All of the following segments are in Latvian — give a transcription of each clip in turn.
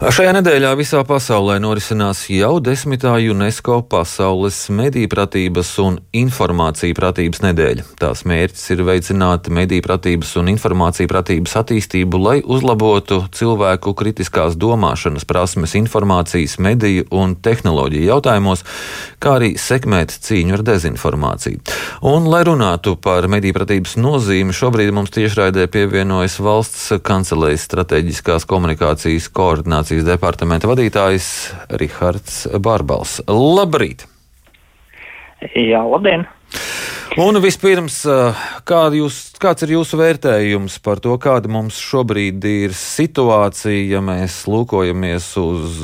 Šajā nedēļā visā pasaulē norisinās jau desmitā UNESCO pasaules mediju pratības un informāciju pratības nedēļa. Tās mērķis ir veicināt mediju pratības un informāciju pratības attīstību, lai uzlabotu cilvēku kritiskās domāšanas prasmes informācijas, mediju un tehnoloģiju jautājumos, kā arī sekmēt cīņu ar dezinformāciju. Un, lai runātu par mediju pratības nozīmi, šobrīd mums tiešraidē pievienojas valsts kancelējas strateģiskās komunikācijas koordinācijas departamenta vadītājs Rihards Bārbals. Labrīt! Jā, labdien! Un vispirms, kā jūs, kāds ir jūsu vērtējums par to, kāda mums šobrīd ir situācija, ja mēs lūkojamies uz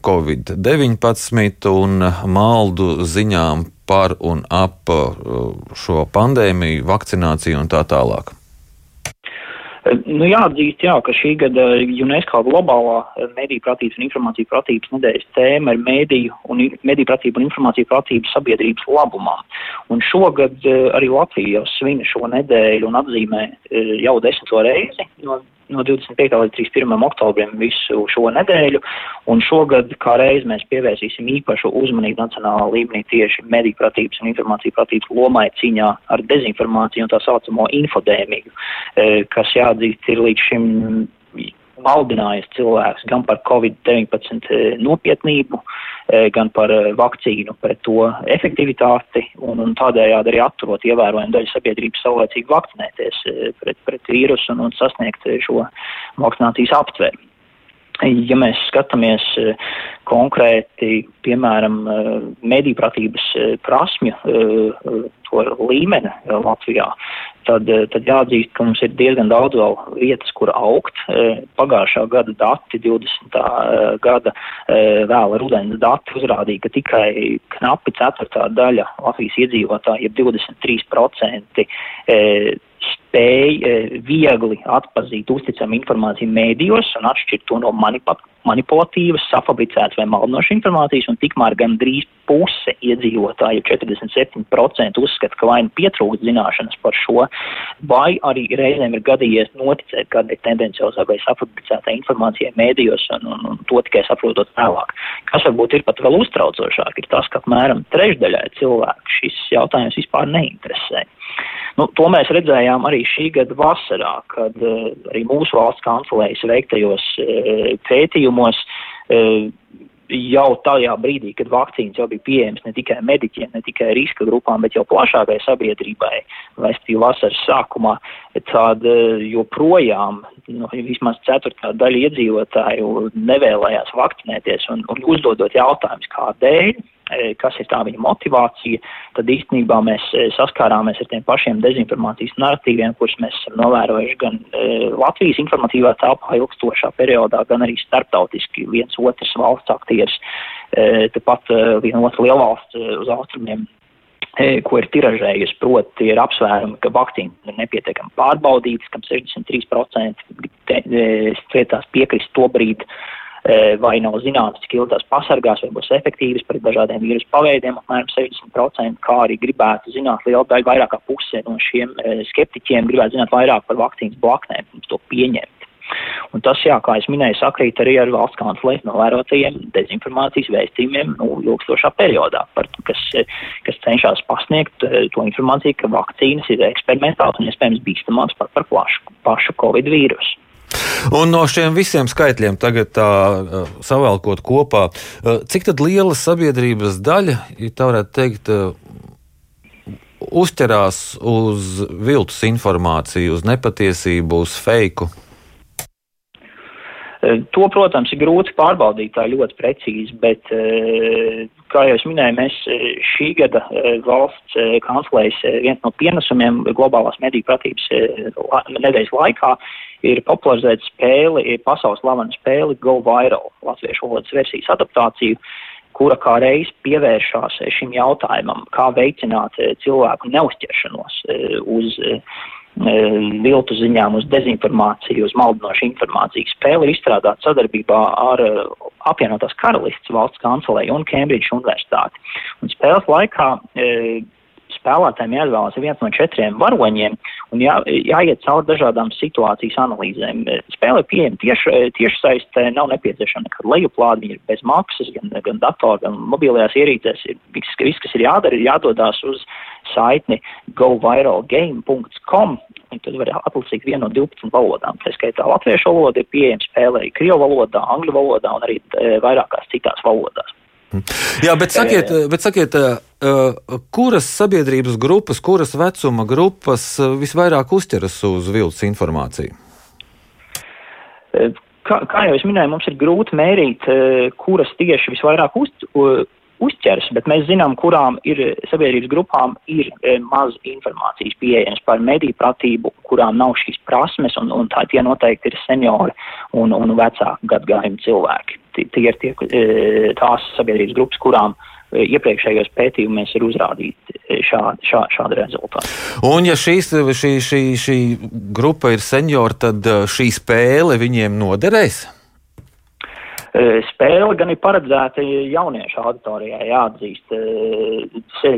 Covid-19 un maldu ziņām par un ap šo pandēmiju, vakcināciju un tā tālāk? Nu, jāatzīst, jā, ka šī gada UNESCO globālā mediju pratības un informāciju pratības nedēļas tēma ir mediju un mediju pratība un informāciju pratība sabiedrības labumā. Un šogad arī Latvija jau svina šo nedēļu un atzīmē jau desmito reizi no no 25. līdz 31. oktobrim visu šo nedēļu, un šogad kā reiz mēs pievērsīsim īpašu uzmanību nacionālā līmenī tieši mediju pratības un informāciju pratības lomai cīņā ar dezinformāciju un tā saucamo infodēmiju, e, kas jāatzīst ir līdz šim maldinājis cilvēks gan par Covid-19 e, nopietnību, e, gan par vakcīnu pret to efektivitāti un, un tādējādi arī atturot ievērojumu daļu sabiedrības saulēcīgi vakcinēties pret, pret vīrusu un, un sasniegt šo vakcinācijas aptvērumu. Ja mēs skatāmies konkrēti, piemēram, mediju pratības prasmju to līmeni Latvijā, tad, eh, tad jāatzīst, ka mums ir diezgan daudz vēl vietas, kur augt. Eh, pagājušā gada dati, 20. Eh, gada vēla rudens dati uzrādīja, ka tikai knapi ceturtā daļa Latvijas iedzīvotāji, jeb 23% spēja viegli atpazīt usticamu informāciju mēdījos un atšķirt to no manipulatīvas, safabricētas vai maldinošas informācijas, un tikmēr gandrīz puse iedzīvotāju, 47% uzskata, ka vai nu pietrūkst zināšanas par šo, vai arī reizēm ir gadījies noticēt kādai tendenciozai vai safabricētai informācijai mēdījos un, un, un to tikai saprotot vēlāk. Kas varbūt ir pat vēl uztraucošāk, ir tas, ka apmēram trešdaļai cilvēku šis jautājums vispār neinteresē. Nu, to mēs redzējām arī šī gada vasarā, kad uh, arī mūsu valsts kancelējas veiktajos uh, pētījumos uh, jau tajā brīdī, kad vakcīnas jau bija pieejamas ne tikai mediķiem, ne tikai riska grupām, bet jau plašākai sabiedrībai, respektīvi vasaras sākumā, tad joprojām nu, vismaz ceturtā daļa iedzīvotāju nevēlējās vakcinēties un, un uzdodot jautājumus, kādēļ E, kas ir tā viņa motivācija, tad īstenībā mēs e, saskārāmies ar tiem pašiem dezinformācijas narratīviem, kurus mēs esam novērojuši gan e, Latvijas informatīvā telpā ilgstošā periodā, gan arī starptautiski viens otrs valsts aktieris, tepat viena otra lielvalsts uz austrumiem ko ir tiražējusi, proti ir apsvērumi, ka vakcīna ir nepietiekami pārbaudītas, kam 63% strētās piekrist to brīdi, E, vai nav zināms, cik ilgi tās pasargās, vai būs efektīvas pret dažādiem vīrusu paveidiem, apmēram 60%, kā arī gribētu zināt liela daļa, vairāk kā puse no šiem e, skeptiķiem gribētu zināt vairāk par vakcīnas blaknēm, pirms to pieņemt. Un tas, jā, kā es minēju, sakrīt arī ar valsts kanclēs novērotajiem dezinformācijas vēstījumiem nu, ilgstošā periodā, par, kas, kas cenšas pasniegt e, to informāciju, ka vakcīnas ir eksperimentāli un iespējams bīstamāks par, par plašu, pašu Covid vīrusu. Un no šiem visiem skaitļiem tagad tā savēlkot kopā, cik tad liela sabiedrības daļa, ja tā varētu teikt, uzķerās uz viltus informāciju, uz nepatiesību, uz feiku? To, protams, ir grūti pārbaudīt tā ļoti precīzi, bet, kā jau es minēju, mēs šī gada valsts kanclējas viens no pienesumiem globālās mediju pratības nedēļas laikā ir popularizēta spēle, ir pasaules slavena spēle Go Viral, latviešu valodas versijas adaptāciju, kura kā reiz pievēršās šim jautājumam, kā veicināt eh, cilvēku neuzķeršanos eh, uz eh, viltu ziņām, uz dezinformāciju, uz maldinošu informāciju. Spēle ir izstrādāta sadarbībā ar apvienotās karalists valsts kancelēju un Cambridge universitāti. Un spēles laikā spēlētājiem jāizvēlas viens no četriem varoņiem un jā, jāiet cauri dažādām situācijas analīzēm. Spēle pieejama tieši, tieši saistē, nav nepieciešama nekāda lejuplāde, viņa ir bez maksas, gan, gan datorā, gan mobilajās ierīcēs. Ir, viss, viss, kas ir jādara, ir jādodās uz saitni goviralgame.com. Tad var atlasīt vienu no 12 valodām. Tā skaitā latviešu valoda ir pieejama spēlē, krievu valodā, angļu valodā un arī vairākās citās valodās. Jā, bet sakiet, bet sakiet, kuras sabiedrības grupas, kuras vecuma grupas visvairāk uzķeras uz viltus informāciju? Kā, kā jau es minēju, mums ir grūti mērīt, kuras tieši visvairāk uz, uzķers, bet mēs zinām, kurām ir sabiedrības grupām ir maz informācijas pieejams par mediju pratību, kurām nav šīs prasmes, un, un tā tie noteikti ir seniori un, un vecāku gadgājumu cilvēki tie ir tie, e, tās sabiedrības grupas, kurām e, iepriekšējos pētījumos ir uzrādīti e, šādi, šā, šādi rezultāti. Un, ja šīs, šī, šī, šī grupa ir seniori, tad šī spēle viņiem noderēs? Spēle gan ir paredzēta jauniešu auditorijai, jāatzīst.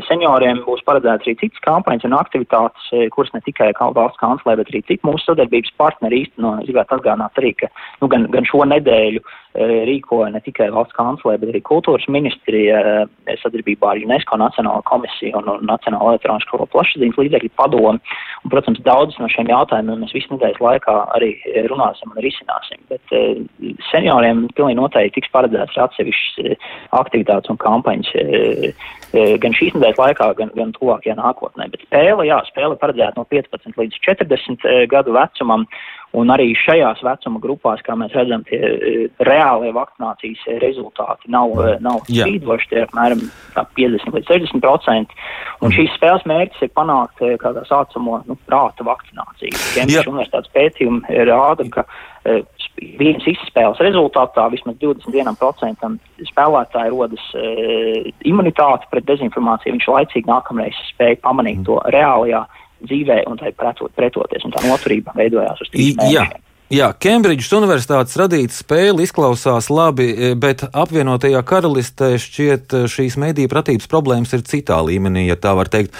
Senioriem būs paredzētas arī citas kampaņas un aktivitātes, kuras ne tikai valsts kanclē, bet arī citi mūsu sadarbības partneri īsteno. Es gribētu atgādināt arī, ka nu, gan, gan šo nedēļu Eh, rīkoja ne tikai valsts kanclē, bet arī kultūras ministrija eh, sadarbībā ar UNESCO Nacionālo komisiju un, un Nacionālo elektronisko plašsaziņas līdzekļu padomu. Un, protams, daudzus no šiem jautājumiem mēs visu nedēļas laikā arī runāsim un risināsim. Bet senioriem pilnīgi noteikti tiks paredzēts atsevišķas aktivitātes un kampaņas uh, gan šīs nedēļas laikā, gan, gan tuvākajā nākotnē. Bet spēle, jā, spēle paredzēta no 15 līdz 40 gadu vecumam. Un arī šajās vecuma grupās, kā mēs redzam, tie eh, reālie vakcinācijas rezultāti nav, eh, nav spīdoši, tie ir apmēram 50 līdz 60 procenti. Un mm. šīs spēles mērķis ir panākt eh, kādā saucamo nu, prāta vakcināciju. Kembridžas universitātes pētījumi rāda, ka vienas izspēles rezultātā vismaz 21% spēlētāji rodas imunitāte pret dezinformāciju. Viņš laicīgi nākamreiz spēja pamanīt mm. to reālajā dzīvē un tai pretot, pretoties, un tā noturība veidojās uz mēnešiem. Jā, Kembridžas Universitātes radīta spēle izklausās labi, e, bet apvienotajā karalistē šķiet e, šīs mediju pratības problēmas ir citā līmenī, ja tā var teikt.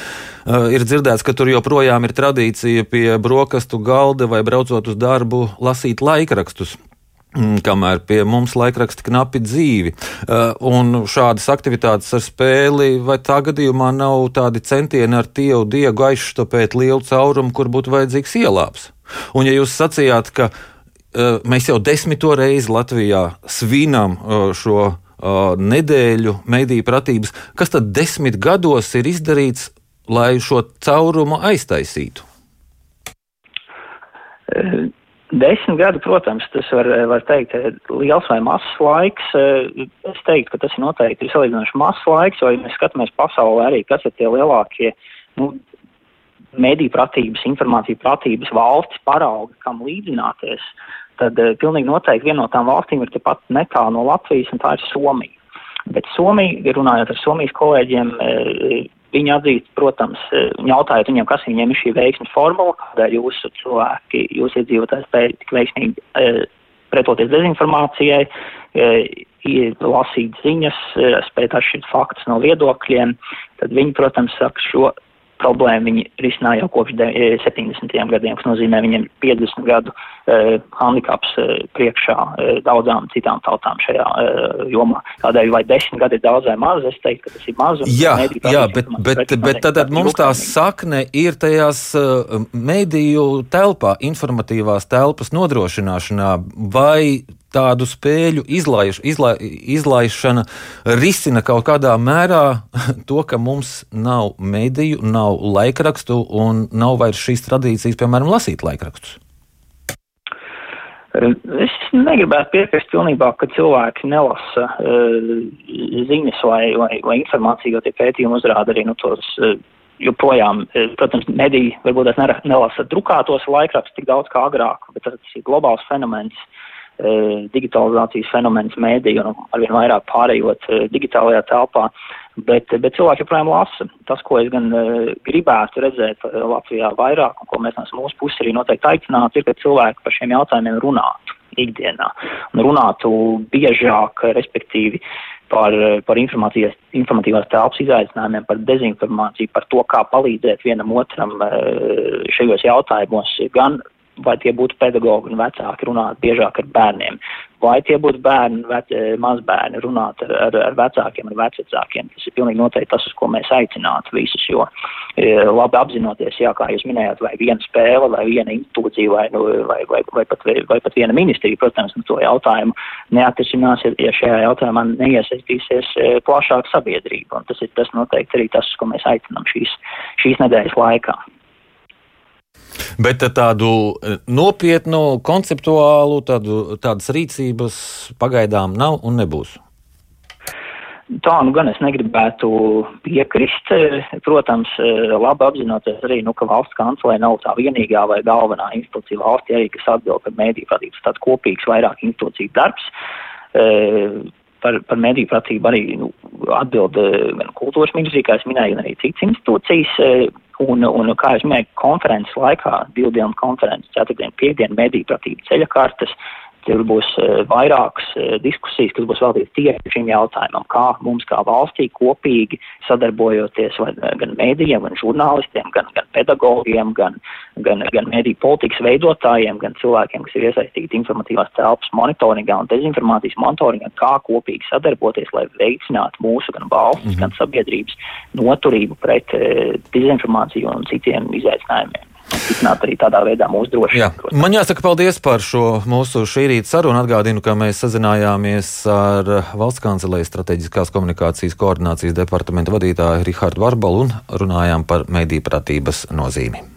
Uh, ir dzirdēts, ka tur joprojām ir tradīcija pie brokastu galda vai braucot uz darbu lasīt laikrakstus. Mm, kamēr pie mums laikraksti knapi dzīvi. Un šādas aktivitātes ar spēli, vai tā gadījumā nav tādi centieni ar tievu diegu aizštopēt lielu caurumu, kur būtu vajadzīgs ielāps? Un ja jūs sacījāt, ka uh, mēs jau desmito reizi Latvijā svinam uh, šo nedēļu mediju pratības, kas tad desmit gados ir izdarīts, lai šo caurumu aiztaisītu? Desmit gadi, protams, tas var, var teikt, liels vai mazs laiks. Es teiktu, ka tas ir noteikti salīdzinoši mazs laiks, jo, ja mēs skatāmies pasaulē arī, kas ir tie lielākie nu, mediju pratības, informāciju pratības valsts paraugi, kam līdzināties, tad uh, pilnīgi noteikti viena no tām valstīm ir tepat netālu no Latvijas, un tā ir Somija. Bet Somija, runājot ar Somijas kolēģiem, uh, Viņi atzīst, protams, jautājot viņiem, kas viņiem ir šī veiksmes formula, kādēļ jūsu cilvēki, jūs iedzīvotāji spēj tik veiksmīgi pretoties dezinformācijai, lasīt ziņas, spēt atšķirt faktus no viedokļiem, tad viņi, protams, saka šo problēmu viņi risināja jau kopš 70. Eh, gadiem, kas nozīmē viņiem 50 gadu uh, handikaps uh, priekšā uh, daudzām citām tautām šajā uh, jomā. Tādēļ vai 10 gadi ir daudz vai maz, es teiktu, ka tas ir maz. Jā, jā bet, bet, bet, bet tad, tad mums tā sakne ir tajās uh, mediju telpā, informatīvās telpas nodrošināšanā, vai tādu spēļu izlaiš, izla, izlaišana risina kaut kādā mērā to, ka mums nav mediju, nav laikrakstu un nav vairs šīs tradīcijas, piemēram, lasīt laikrakstus. Es negribētu piekrist pilnībā, ka cilvēki nelasa uh, ziņas vai, vai, vai informāciju, jo tie pētījumi uzrāda arī nu, tos uh, joprojām, protams, mediji varbūt nelasa drukātos laikrakstus tik daudz kā agrāk, bet tas ir globāls fenomens. Eh, digitalizācijas fenomens mēdī un arvien vairāk pārējot eh, digitālajā telpā. Bet, bet cilvēki joprojām lasa. Tas, ko es gan gribētu redzēt Latvijā vairāk, un ko mēs no mūsu puses arī noteikti aicinātu, ir, ka cilvēki par šiem jautājumiem runātu. ikdienā un runātu biežāk, respektīvi, par, par informatīvās telpas izaicinājumiem, par dezinformāciju, par to, kā palīdzēt vienam otram eh, šajos jautājumos, gan vai tie būtu pedagogi un vecāki runāt biežāk ar bērniem, vai tie būtu bērni, vec, eh, mazbērni runāt ar, ar, ar vecākiem, ar vecākiem. Tas ir pilnīgi noteikti tas, uz ko mēs aicinātu visus, jo e, labi apzinoties, jā, kā jūs minējāt, vai viena spēle, vai viena institūcija, vai, nu, vai, vai, vai, pat, vai, vai pat viena ministrija, protams, nu, to jautājumu neatrisinās, ja, ja šajā jautājumā neiesaistīsies e, plašāka sabiedrība. Un tas ir tas noteikti arī tas, uz ko mēs aicinām šīs, šīs nedēļas laikā. Bet tādu e, nopietnu, konceptuālu, tādu, tādas rīcības pagaidām nav un nebūs. Tā nu gan es negribētu piekrist. Protams, e, labi apzinoties arī, nu, ka valsts kancelē nav tā vienīgā vai galvenā institūcija valstī, arī, kas atbild par mēdīju vadības tāds kopīgs vairāk institūciju darbs. Par, par mediju pratību arī nu, atbild gan kultūras ministrija, kā es minēju, gan arī citas institūcijas. Un, un kā jau minēju, konferences laikā, divu dienu konferences, ceturtdien, piekdien, mediju pratību ceļa kartes, Tur būs uh, vairākas uh, diskusijas, kas būs veltītas tieši šim jautājumam, kā mums kā valstī kopīgi sadarbojoties vai, uh, gan mēdījiem, gan žurnālistiem, gan, gan pedagogiem, gan, gan, gan mēdīju politikas veidotājiem, gan cilvēkiem, kas ir iesaistīti informatīvās telpas monitoringā un dezinformācijas monitoringā, kā kopīgi sadarboties, lai veicinātu mūsu gan valsts, mm -hmm. gan sabiedrības noturību pret dezinformāciju un citiem izaicinājumiem stiprināt arī tādā veidā mūsu drošību. Man jāsaka paldies par šo mūsu šī rīta sarunu. Atgādinu, ka mēs sazinājāmies ar valsts kancelējas strateģiskās komunikācijas koordinācijas departamenta vadītāju Rihardu Varbalu un runājām par mediju pratības nozīmi.